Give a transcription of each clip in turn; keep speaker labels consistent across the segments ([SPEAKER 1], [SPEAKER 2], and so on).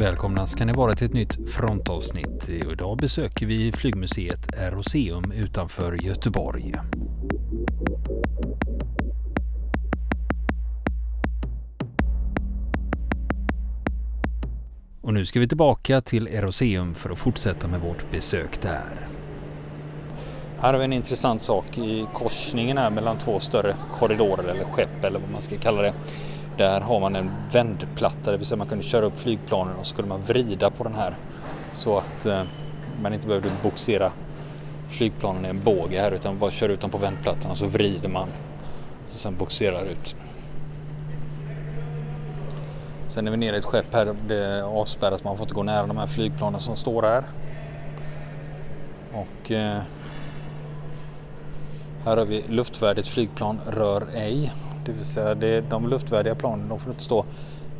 [SPEAKER 1] Välkomna ska ni vara till ett nytt frontavsnitt. Idag besöker vi flygmuseet Aeroseum utanför Göteborg. Och nu ska vi tillbaka till Aeroseum för att fortsätta med vårt besök där. Här har vi en intressant sak i korsningen här mellan två större korridorer eller skepp eller vad man ska kalla det. Där har man en vändplatta, det vill säga man kunde köra upp flygplanen och så skulle man vrida på den här så att eh, man inte behövde boxera flygplanen i en båge här utan bara kör ut dem på vändplattan och så vrider man och sen boxerar ut. Sen är vi nere i ett skepp här, det är avspärrat, man får inte gå nära de här flygplanen som står här. Och eh, här har vi luftvärdigt flygplan rör ej. Det vill säga det, de luftvärdiga planen de får inte stå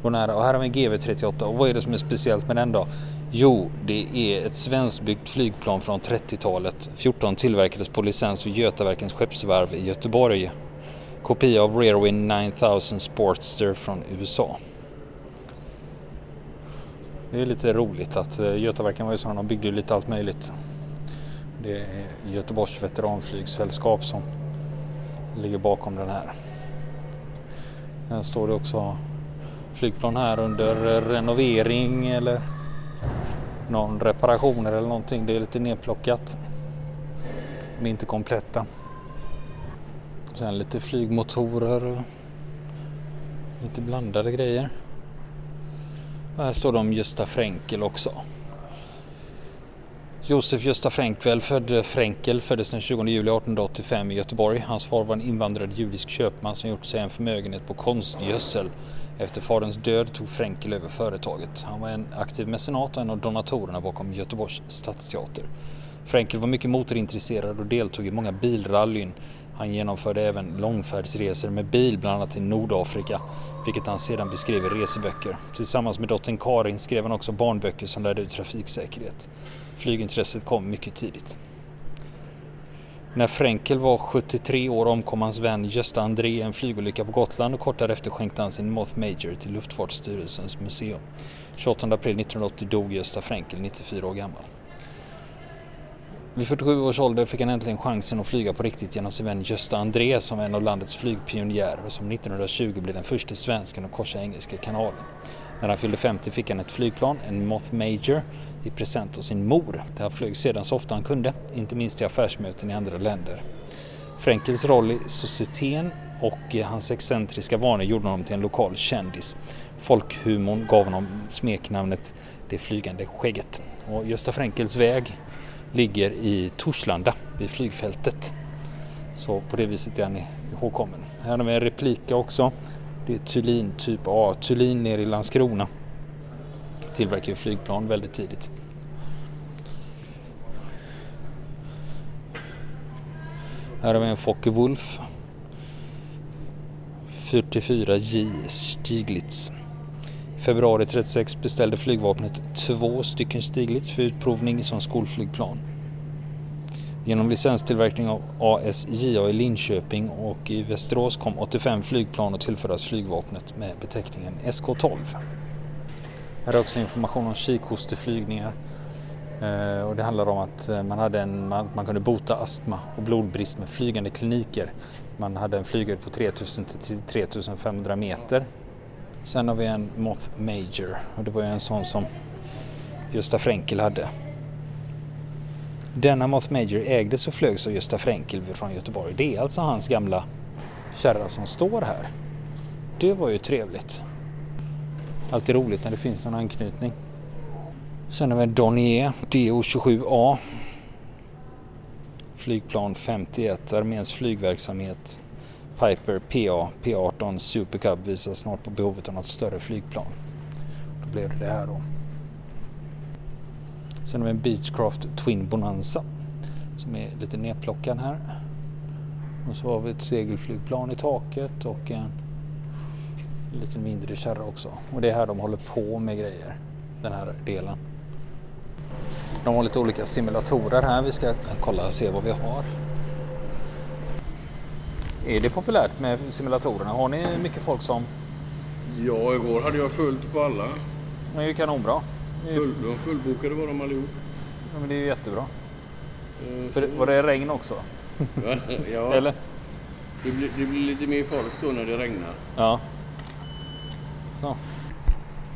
[SPEAKER 1] gå nära. Och här har vi en GV38 och vad är det som är speciellt med den då? Jo, det är ett svenskbyggt flygplan från 30-talet. 14 tillverkades på licens vid Götaverkens skeppsvarv i Göteborg. Kopia av Rearwind 9000 Sportster från USA. Det är lite roligt att eh, Götaverken var ju sådana, de byggde ju lite allt möjligt. Det är Göteborgs veteranflygsällskap som ligger bakom den här. Här står det också flygplan här under renovering eller någon reparationer eller någonting. Det är lite nedplockat. De är inte kompletta. Sen lite flygmotorer och lite blandade grejer. Och här står det om Gösta Fränkel också. Josef Gösta Fränkel, född eh, Fränkel föddes den 20 juli 1885 i Göteborg. Hans far var en invandrad judisk köpman som gjort sig en förmögenhet på konstgödsel. Efter faderns död tog Fränkel över företaget. Han var en aktiv mecenat och en av donatorerna bakom Göteborgs stadsteater. Fränkel var mycket motorintresserad och deltog i många bilrallyn. Han genomförde även långfärdsresor med bil, bland annat till Nordafrika, vilket han sedan beskrev i reseböcker. Tillsammans med dottern Karin skrev han också barnböcker som lärde ut trafiksäkerhet. Flygintresset kom mycket tidigt. När Fränkel var 73 år omkom hans vän Gösta André i en flygolycka på Gotland och kort därefter skänkte han sin Moth Major till Luftfartsstyrelsens museum. 28 april 1980 dog Gösta Fränkel, 94 år gammal. Vid 47 års ålder fick han äntligen chansen att flyga på riktigt genom sin vän Gösta André som var en av landets flygpionjärer och som 1920 blev den första svensken att korsa Engelska kanalen. När han fyllde 50 fick han ett flygplan, en Moth Major, i present av sin mor. Där han flög sedan så ofta han kunde, inte minst i affärsmöten i andra länder. Frenkels roll i societeten och eh, hans excentriska vanor gjorde honom till en lokal kändis. Folkhumorn gav honom smeknamnet Det flygande skägget. Och Gösta Frenkels väg ligger i Torslanda vid flygfältet. Så på det viset är han ihågkommen. Här har vi en replika också. Det är Thulin typ A. Thulin nere i Landskrona. Tillverkar flygplan väldigt tidigt. Här har vi en Focke Wolf. 44J Stiglitz. Februari 36 beställde flygvapnet två stycken Stiglitz för utprovning som skolflygplan. Genom licenstillverkning av ASJA i Linköping och i Västerås kom 85 flygplan att tillföras flygvapnet med beteckningen SK12. Här är också information om kikhosteflygningar. Eh, och det handlar om att eh, man, hade en, man, man, kunde bota astma och blodbrist med flygande kliniker. Man hade en flyghöjd på 3000 till 3500 meter. Sen har vi en Moth Major och det var ju en sån som Gösta Fränkel hade. Denna Moth Major ägdes och flögs av Gösta Fränkel från Göteborg. Det är alltså hans gamla kärra som står här. Det var ju trevligt. Alltid roligt när det finns någon anknytning. Sen har vi en Dornier DO27A. Flygplan 51, arméns flygverksamhet. Piper PA, P18 Super Cub visar snart på behovet av något större flygplan. Då blev det det här då. Sen har vi en Beechcraft Twin Bonanza som är lite nedplockad här. Och så har vi ett segelflygplan i taket och en lite mindre kärra också. Och det är här de håller på med grejer, den här delen. De har lite olika simulatorer här. Vi ska kolla och se vad vi har. Är det populärt med simulatorerna? Har ni mycket folk som...
[SPEAKER 2] Ja, igår hade jag fullt på alla.
[SPEAKER 1] Det är ju kanonbra.
[SPEAKER 2] Full, de fullbokade var de allihop.
[SPEAKER 1] Ja, men det är ju jättebra.
[SPEAKER 2] Eh,
[SPEAKER 1] För det, var det regn också?
[SPEAKER 2] ja,
[SPEAKER 1] Eller?
[SPEAKER 2] Det, blir, det blir lite mer folk då när det regnar.
[SPEAKER 1] Ja. Så.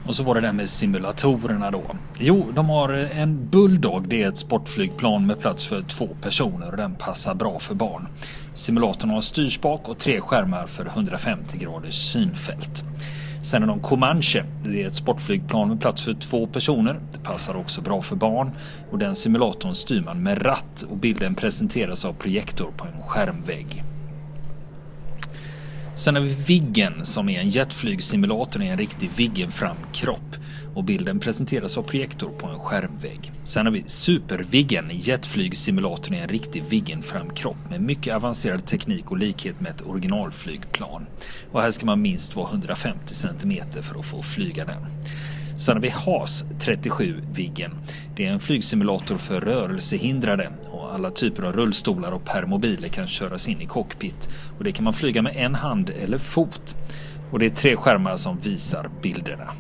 [SPEAKER 3] Och så var det där med simulatorerna då. Jo, de har en Bulldog. Det är ett sportflygplan med plats för två personer och den passar bra för barn. Simulatorn har styrspak och tre skärmar för 150 graders synfält. Sen är de Comanche. Det är ett sportflygplan med plats för två personer. Det passar också bra för barn och den simulatorn styr man med ratt och bilden presenteras av projektor på en skärmvägg. Sen har vi Viggen som är en jetflygsimulator i en riktig Viggen-framkropp och bilden presenteras av projektor på en skärmvägg. Sen har vi Super-Viggen, jetflygsimulatorn i en riktig Viggen-framkropp med mycket avancerad teknik och likhet med ett originalflygplan. Och här ska man minst vara 150 cm för att få flyga den. Sen har vi HAS 37 Viggen. Det är en flygsimulator för rörelsehindrade och alla typer av rullstolar och permobiler kan köras in i cockpit. Och det kan man flyga med en hand eller fot. Och det är tre skärmar som visar bilderna.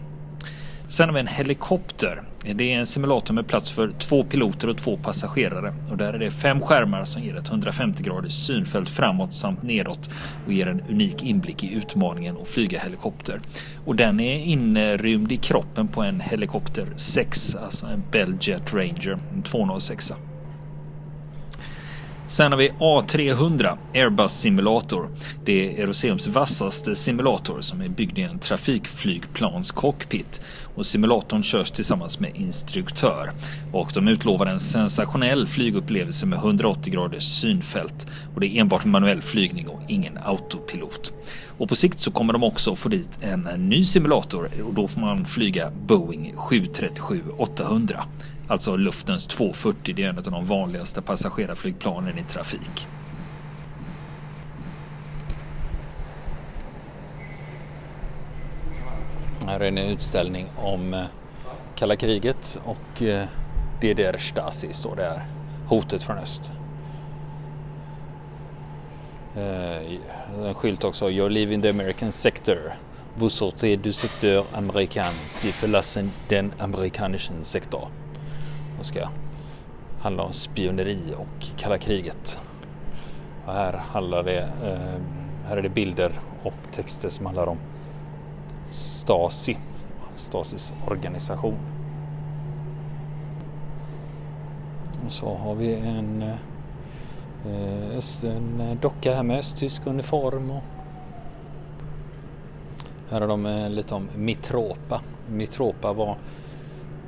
[SPEAKER 3] Sen har vi en helikopter. Det är en simulator med plats för två piloter och två passagerare. Och där är det fem skärmar som ger ett 150 graders synfält framåt samt nedåt och ger en unik inblick i utmaningen att flyga helikopter. Och den är inrymd i kroppen på en helikopter 6, alltså en Bell Jet Ranger, en 206. Sen har vi A300 Airbus Simulator. Det är Eroseums vassaste simulator som är byggd i en trafikflygplans cockpit. Och simulatorn körs tillsammans med instruktör. Och de utlovar en sensationell flygupplevelse med 180 graders synfält. Och det är enbart manuell flygning och ingen autopilot. Och på sikt så kommer de också få dit en ny simulator och då får man flyga Boeing 737-800. Alltså luftens 240, det är en av de vanligaste passagerarflygplanen i trafik.
[SPEAKER 1] Här är en utställning om eh, kalla kriget och eh, DDR Stasi står det här. Hotet från öst. En skylt också. You're leaving the American sector. Vous sortez du secteur américain. Si förlassen den amerikanischen sektor. Det ska handla om spioneri och kalla kriget. Och här handlar det, eh, här är det bilder och texter som handlar om Stasi, Stasis organisation. Och så har vi en, eh, en docka här med östtysk uniform. Och här har de eh, lite om Mitropa. Mitropa var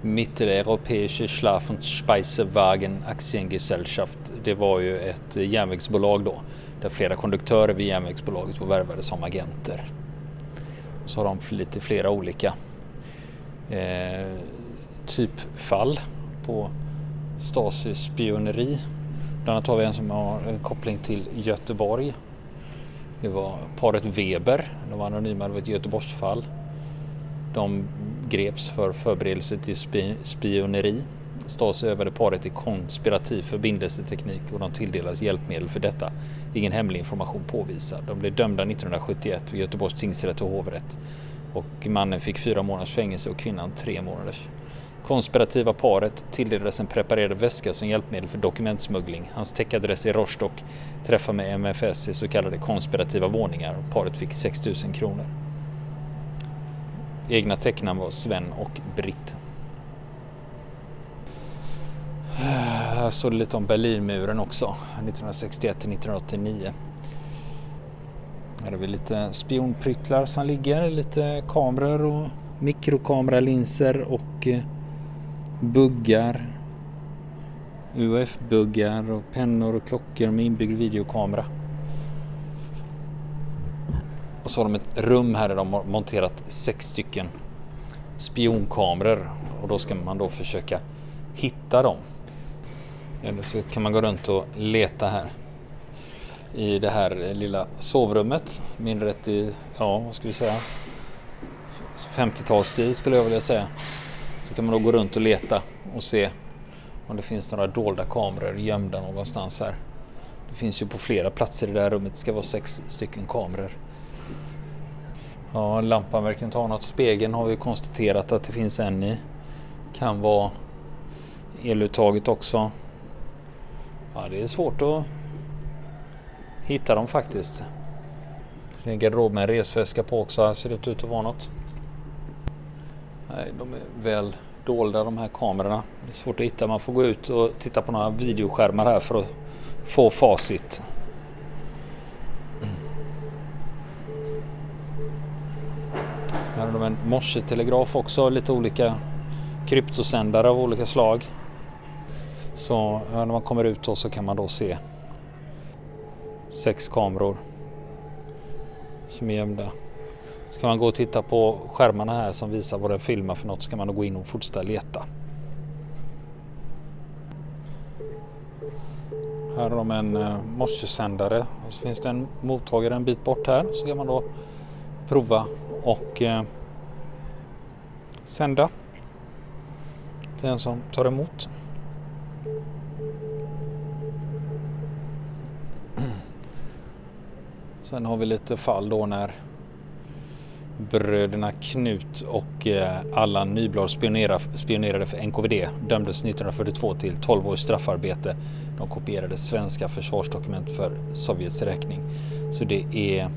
[SPEAKER 1] Mitteleuropäische Schlaf- und Aktiengesellschaft. Det var ju ett järnvägsbolag då där flera konduktörer vid järnvägsbolaget var värvade som agenter. Så har de lite flera olika eh, typfall på Stasi spioneri. Bland annat har vi en som har en koppling till Göteborg. Det var paret Weber, de var anonyma, det var ett Göteborgsfall. De greps för förberedelse till spioneri. Stasi övade paret i konspirativ förbindelseteknik och de tilldelas hjälpmedel för detta. Ingen hemlig information påvisad. De blev dömda 1971 vid Göteborgs tingsrätt och hovrätt. Och mannen fick fyra månaders fängelse och kvinnan tre månaders. Konspirativa paret tilldelades en preparerad väska som hjälpmedel för dokumentsmuggling. Hans täckadress i Rostock. Träffar med MFS i så kallade konspirativa våningar. Paret fick 6 000 kronor. Egna tecknamn var Sven och Britt. Här står det lite om Berlinmuren också, 1961 till 1989. Här har vi lite spionpryttlar som ligger, lite kameror och mikrokameralinser och eh, buggar. UF-buggar och pennor och klockor med inbyggd videokamera. Och så har de ett rum här där de har monterat sex stycken spionkameror och då ska man då försöka hitta dem. Eller så kan man gå runt och leta här i det här lilla sovrummet. Mindre rätt i, ja vad ska vi säga, 50-talsstil skulle jag vilja säga. Så kan man då gå runt och leta och se om det finns några dolda kameror gömda någonstans här. Det finns ju på flera platser i det här rummet, det ska vara sex stycken kameror. Ja, lampan verkar inte ha något. Spegeln har vi konstaterat att det finns en i. Kan vara eluttaget också. Ja, det är svårt att hitta dem faktiskt. Det är en garderob med en resväska på också. Här ser det inte ut att vara något. Nej, de är väl dolda de här kamerorna. Det är svårt att hitta. Man får gå ut och titta på några videoskärmar här för att få facit. Här morsetelegraf också. Lite olika kryptosändare av olika slag. Så när man kommer ut då så kan man då se sex kameror som är gömda. Ska man gå och titta på skärmarna här som visar vad den filmar för något ska man då gå in och fortsätta leta. Här har de en eh, morsesändare och så finns det en mottagare en bit bort här så kan man då prova och eh, sända till den som tar emot. Sen har vi lite fall då när bröderna Knut och eh, Allan Nyblad spionerade för NKVD dömdes 1942 till 12 års straffarbete. De kopierade svenska försvarsdokument för Sovjets räkning. Så det är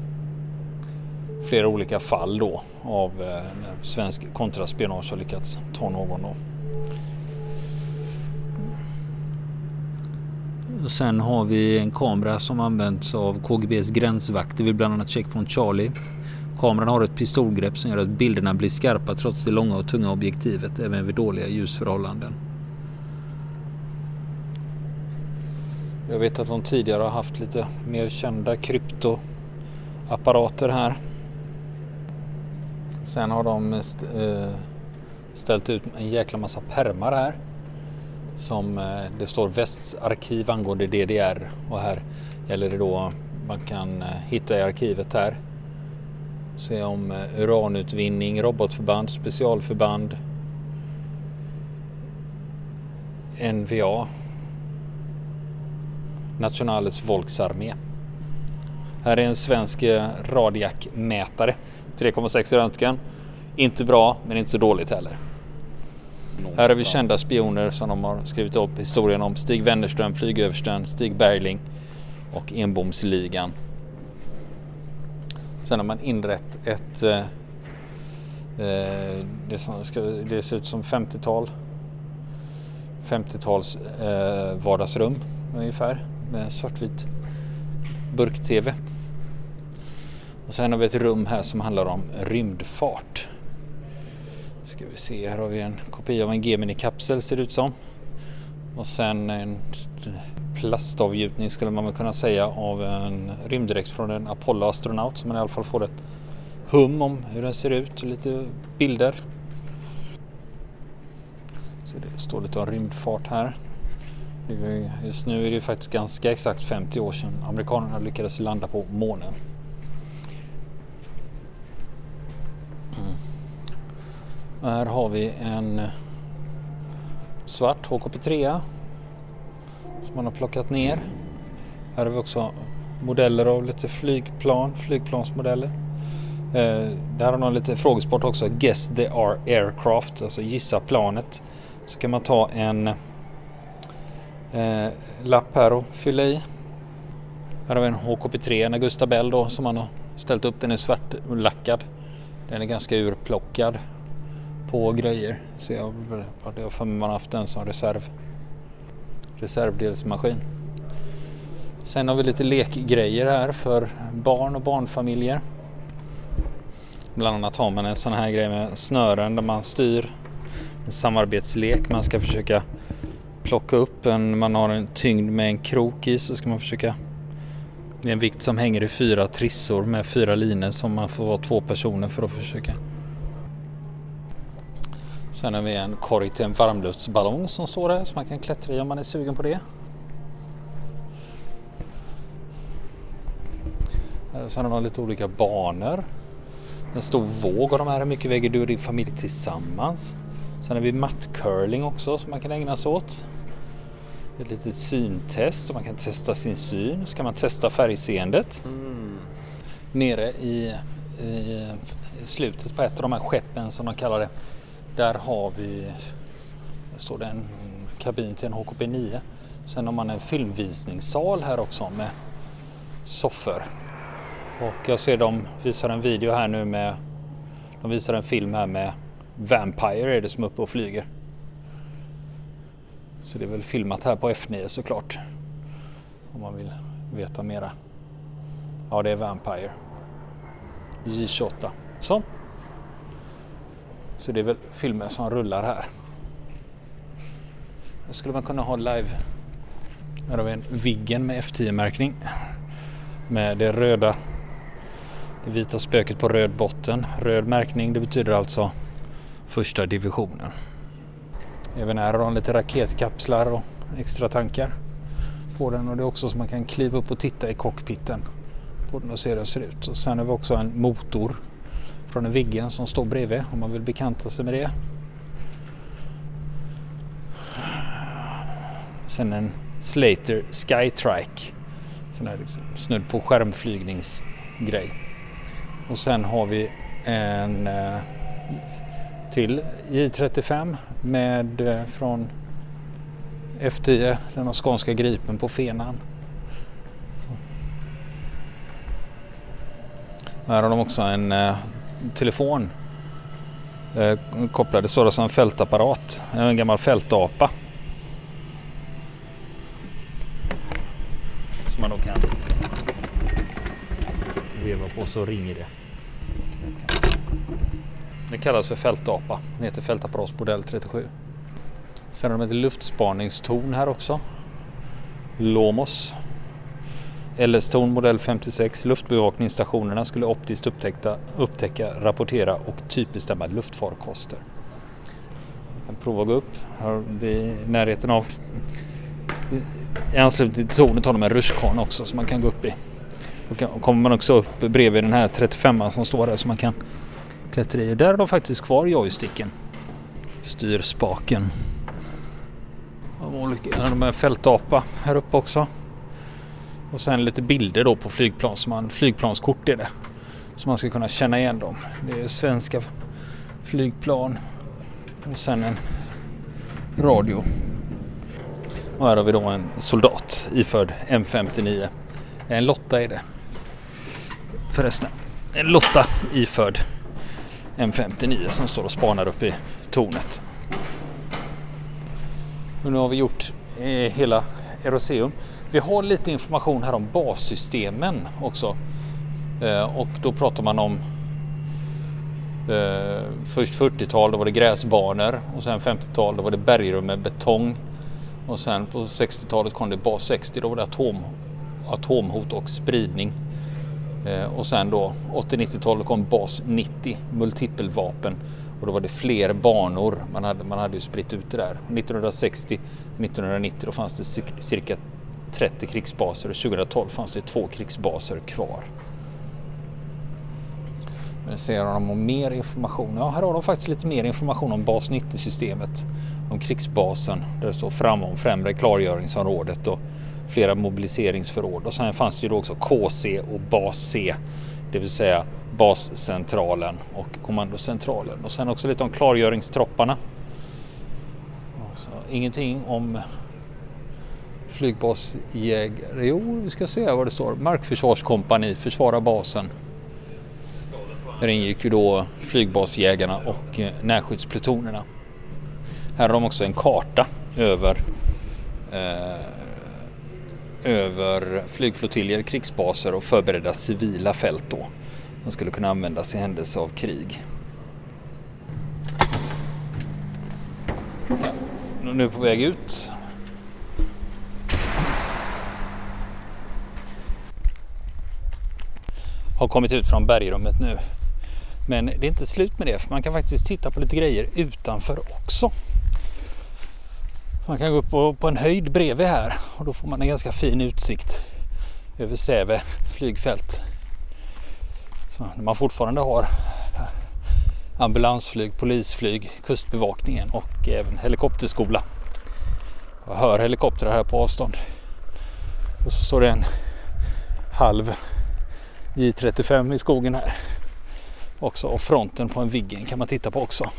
[SPEAKER 1] flera olika fall då av eh, när svensk kontraspionage har lyckats ta någon. Då. Och sen har vi en kamera som används av KGBs gränsvakter vid bland annat Checkpoint Charlie. Kameran har ett pistolgrepp som gör att bilderna blir skarpa trots det långa och tunga objektivet även vid dåliga ljusförhållanden. Jag vet att de tidigare har haft lite mer kända kryptoapparater här. Sen har de eh, ställt ut en jäkla massa permar här som eh, det står västs arkiv angående DDR och här gäller det då man kan eh, hitta i arkivet här. Se om uranutvinning, robotförband, specialförband, NVA, Nationales Volksarmé. Här är en svensk radiakmätare, 3,6 i röntgen. Inte bra, men inte så dåligt heller. Någonstans. Här har vi kända spioner som de har skrivit upp historien om. Stig Wennerström, flygöversten, Stig Bergling och Enbomsligan. Sen har man inrett ett eh, eh det, som ska, det ser ut som 50-tal 50-tals eh, vardagsrum ungefär med svartvit burk-tv. Och sen har vi ett rum här som handlar om rymdfart. Ska vi se, här har vi en kopia av en Gemini-kapsel ser det ut som. Och sen en plastavgjutning skulle man väl kunna säga av en rymddräkt från en Apollo-astronaut så man i alla fall får ett hum om hur den ser ut och lite bilder. Så det står lite om rymdfart här. Just nu är det faktiskt ganska exakt 50 år sedan amerikanerna lyckades landa på månen. Här har vi en svart HKP3 som man har plockat ner. Här har vi också modeller av lite flygplan, flygplansmodeller. Eh, där har de lite frågesport också. Guess the aircraft, alltså gissa planet. Så kan man ta en eh, lapp här och fylla i. Här har vi en HKP3, en Augusta Bell då som man har ställt upp. Den är svartlackad. Den är ganska urplockad på grejer. Så jag har för mig man haft en som reserv, reservdelsmaskin. Sen har vi lite lekgrejer här för barn och barnfamiljer. Bland annat har man en sån här grej med snören där man styr en samarbetslek. Man ska försöka plocka upp en, man har en tyngd med en krok i så ska man försöka det är en vikt som hänger i fyra trissor med fyra linor som man får vara två personer för att försöka Sen har vi en korg till en varmluftsballong som står här som man kan klättra i om man är sugen på det. Sen har de lite olika banor. En stor våg av de här. Hur mycket väger du och din familj tillsammans? Sen har vi mattcurling också som man kan ägna sig åt. Ett litet syntest så man kan testa sin syn. Så kan man testa färgseendet. Mm. Nere i, i slutet på ett av de här skeppen som de kallar det. Där har vi, där står det en kabin till en HKP 9. Sen har man en filmvisningssal här också med soffor. Och jag ser de visar en video här nu med, de visar en film här med Vampire är det som är uppe och flyger. Så det är väl filmat här på F9 såklart. Om man vill veta mera. Ja, det är Vampire. J28. Så. Så det är väl filmer som rullar här. Då skulle man kunna ha live. Här har vi en Viggen med F10-märkning. Med det röda, det vita spöket på röd botten. Röd märkning, det betyder alltså första divisionen. Även här har de lite raketkapslar och extra tankar på den och det är också så man kan kliva upp och titta i cockpiten på den och se hur den ser ut. Och sen har vi också en motor från en Viggen som står bredvid om man vill bekanta sig med det. Sen en Slater Skytrike. Sån här liksom snudd på skärmflygningsgrej. Och sen har vi en eh, till J35 med eh, från F10, den har skånska Gripen på fenan. Här har de också en eh, telefon eh, kopplad. Det står alltså en fältapparat, en gammal fältapa. Som man då kan veva på så ringer det. Det kallas för fältapa. Den heter fältapparat modell 37. Sen har de ett luftspaningstorn här också. Lomos. LS-torn modell 56. Luftbevakningsstationerna skulle optiskt upptäcka, upptäcka, rapportera och typbestämma luftfarkoster. Jag provar att gå upp. Här i närheten av i anslutning till tornet har de en rutschkana också som man kan gå upp i. Då kommer man också upp bredvid den här 35an som står där som man kan klättra i. Där har de faktiskt kvar joysticken. Styrspaken. De har fältapa här uppe också. Och sen lite bilder då på flygplan, som man, flygplanskort är det. Så man ska kunna känna igen dem. Det är svenska flygplan. Och sen en radio. Och här har vi då en soldat iförd M59. En Lotta är det. Förresten. En Lotta iförd M59 som står och spanar upp i tornet. Och nu har vi gjort eh, hela Eroseum. Vi har lite information här om bassystemen också. Eh, och då pratar man om eh, först 40-tal, då var det gräsbanor och sen 50-tal, då var det bergrum med betong. Och sen på 60-talet kom det bas 60, då var det atom, atomhot och spridning. Eh, och sen då 80-90-talet kom bas 90, multipelvapen och då var det fler banor. Man hade, man hade ju spritt ut det där. 1960 1990 då fanns det cirka 30 krigsbaser och 2012 fanns det två krigsbaser kvar. Men ser de om mer information? Ja, här har de faktiskt lite mer information om bas 90-systemet. Om krigsbasen där det står framom främre klargöringsområdet och flera mobiliseringsförråd. Och sen fanns det ju då också KC och bas C, det vill säga bascentralen och kommandocentralen. Och sen också lite om klargöringstropparna. Så, ingenting om flygbasjägare. Jo, vi ska se vad det står. Markförsvarskompani försvara basen. Där ingick ju då flygbasjägarna och eh, närskyddsplutonerna. Här har de också en karta över eh, över flygflottiljer, krigsbaser och förberedda civila fält då. De skulle kunna användas i händelse av krig. Ja, nu är på väg ut. Har kommit ut från bergrummet nu. Men det är inte slut med det, för man kan faktiskt titta på lite grejer utanför också. Man kan gå upp på, på en höjd bredvid här och då får man en ganska fin utsikt över Säve flygfält. Så när man fortfarande har ambulansflyg, polisflyg, kustbevakningen och även helikopterskola. Jag hör helikoptrar här på avstånd. Och så står det en halv J35 i skogen här. också och fronten på en Viggen kan man titta på också.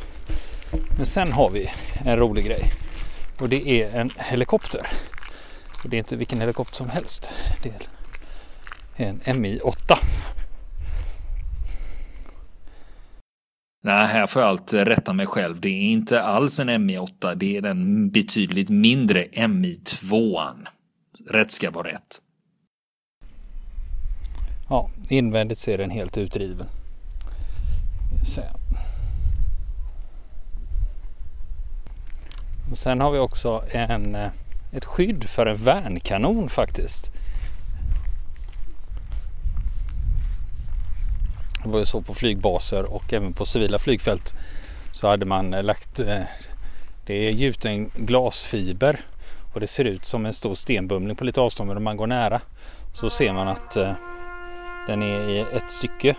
[SPEAKER 1] Men sen har vi en rolig grej och det är en helikopter. Och det är inte vilken helikopter som helst. Det är en Mi-8.
[SPEAKER 3] Nej, här får jag allt rätta mig själv. Det är inte alls en Mi-8. Det är den betydligt mindre Mi-2. Rätt ska vara rätt.
[SPEAKER 1] Ja, invändigt ser den helt utriven. Och sen har vi också en, eh, ett skydd för en värnkanon faktiskt. Det var ju så på flygbaser och även på civila flygfält så hade man eh, lagt eh, det är gjuten glasfiber och det ser ut som en stor stenbumling på lite avstånd men om man går nära så ser man att den är i ett stycke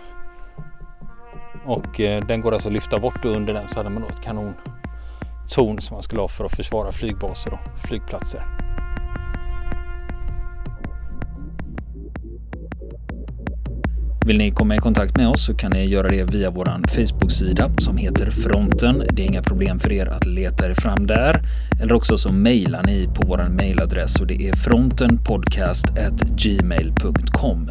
[SPEAKER 1] och eh, den går alltså att lyfta bort och under den så hade man då ett kanontorn som man skulle ha för att försvara flygbaser och flygplatser.
[SPEAKER 3] Vill ni komma i kontakt med oss så kan ni göra det via vår Facebook-sida som heter Fronten. Det är inga problem för er att leta er fram där. Eller också så mejlar ni på vår mejladress och det är frontenpodcastgmail.com.